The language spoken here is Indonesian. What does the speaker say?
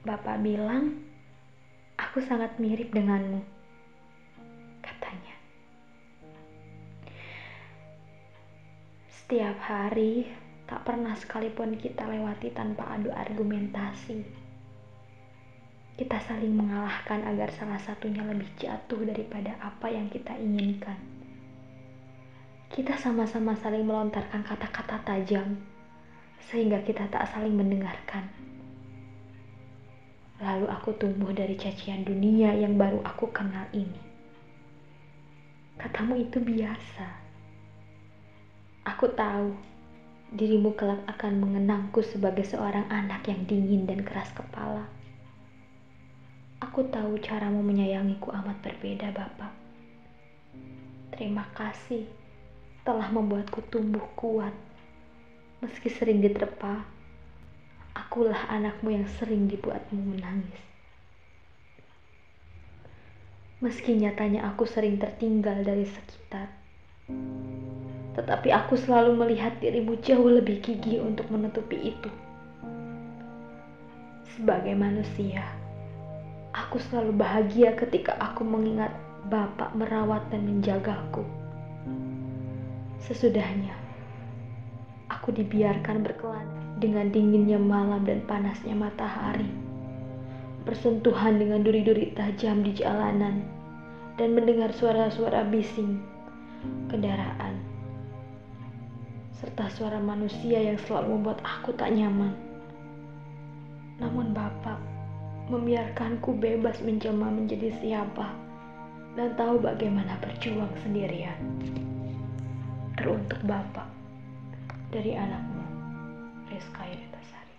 Bapak bilang, aku sangat mirip denganmu. Katanya. Setiap hari, tak pernah sekalipun kita lewati tanpa adu argumentasi. Kita saling mengalahkan agar salah satunya lebih jatuh daripada apa yang kita inginkan. Kita sama-sama saling melontarkan kata-kata tajam, sehingga kita tak saling mendengarkan. Lalu aku tumbuh dari cacian dunia yang baru aku kenal ini. Katamu itu biasa. Aku tahu dirimu kelak akan mengenangku sebagai seorang anak yang dingin dan keras kepala. Aku tahu caramu menyayangiku amat berbeda, Bapak. Terima kasih telah membuatku tumbuh kuat. Meski sering diterpa, akulah anakmu yang sering dibuatmu menangis. Meski nyatanya aku sering tertinggal dari sekitar, tetapi aku selalu melihat dirimu jauh lebih gigih untuk menutupi itu. Sebagai manusia, aku selalu bahagia ketika aku mengingat Bapak merawat dan menjagaku. Sesudahnya, aku dibiarkan berkelana dengan dinginnya malam dan panasnya matahari, bersentuhan dengan duri-duri tajam di jalanan, dan mendengar suara-suara bising kendaraan, serta suara manusia yang selalu membuat aku tak nyaman. Namun Bapak membiarkanku bebas menjelma menjadi siapa dan tahu bagaimana berjuang sendirian. Teruntuk Bapak dari anakmu. pescaire das áreas.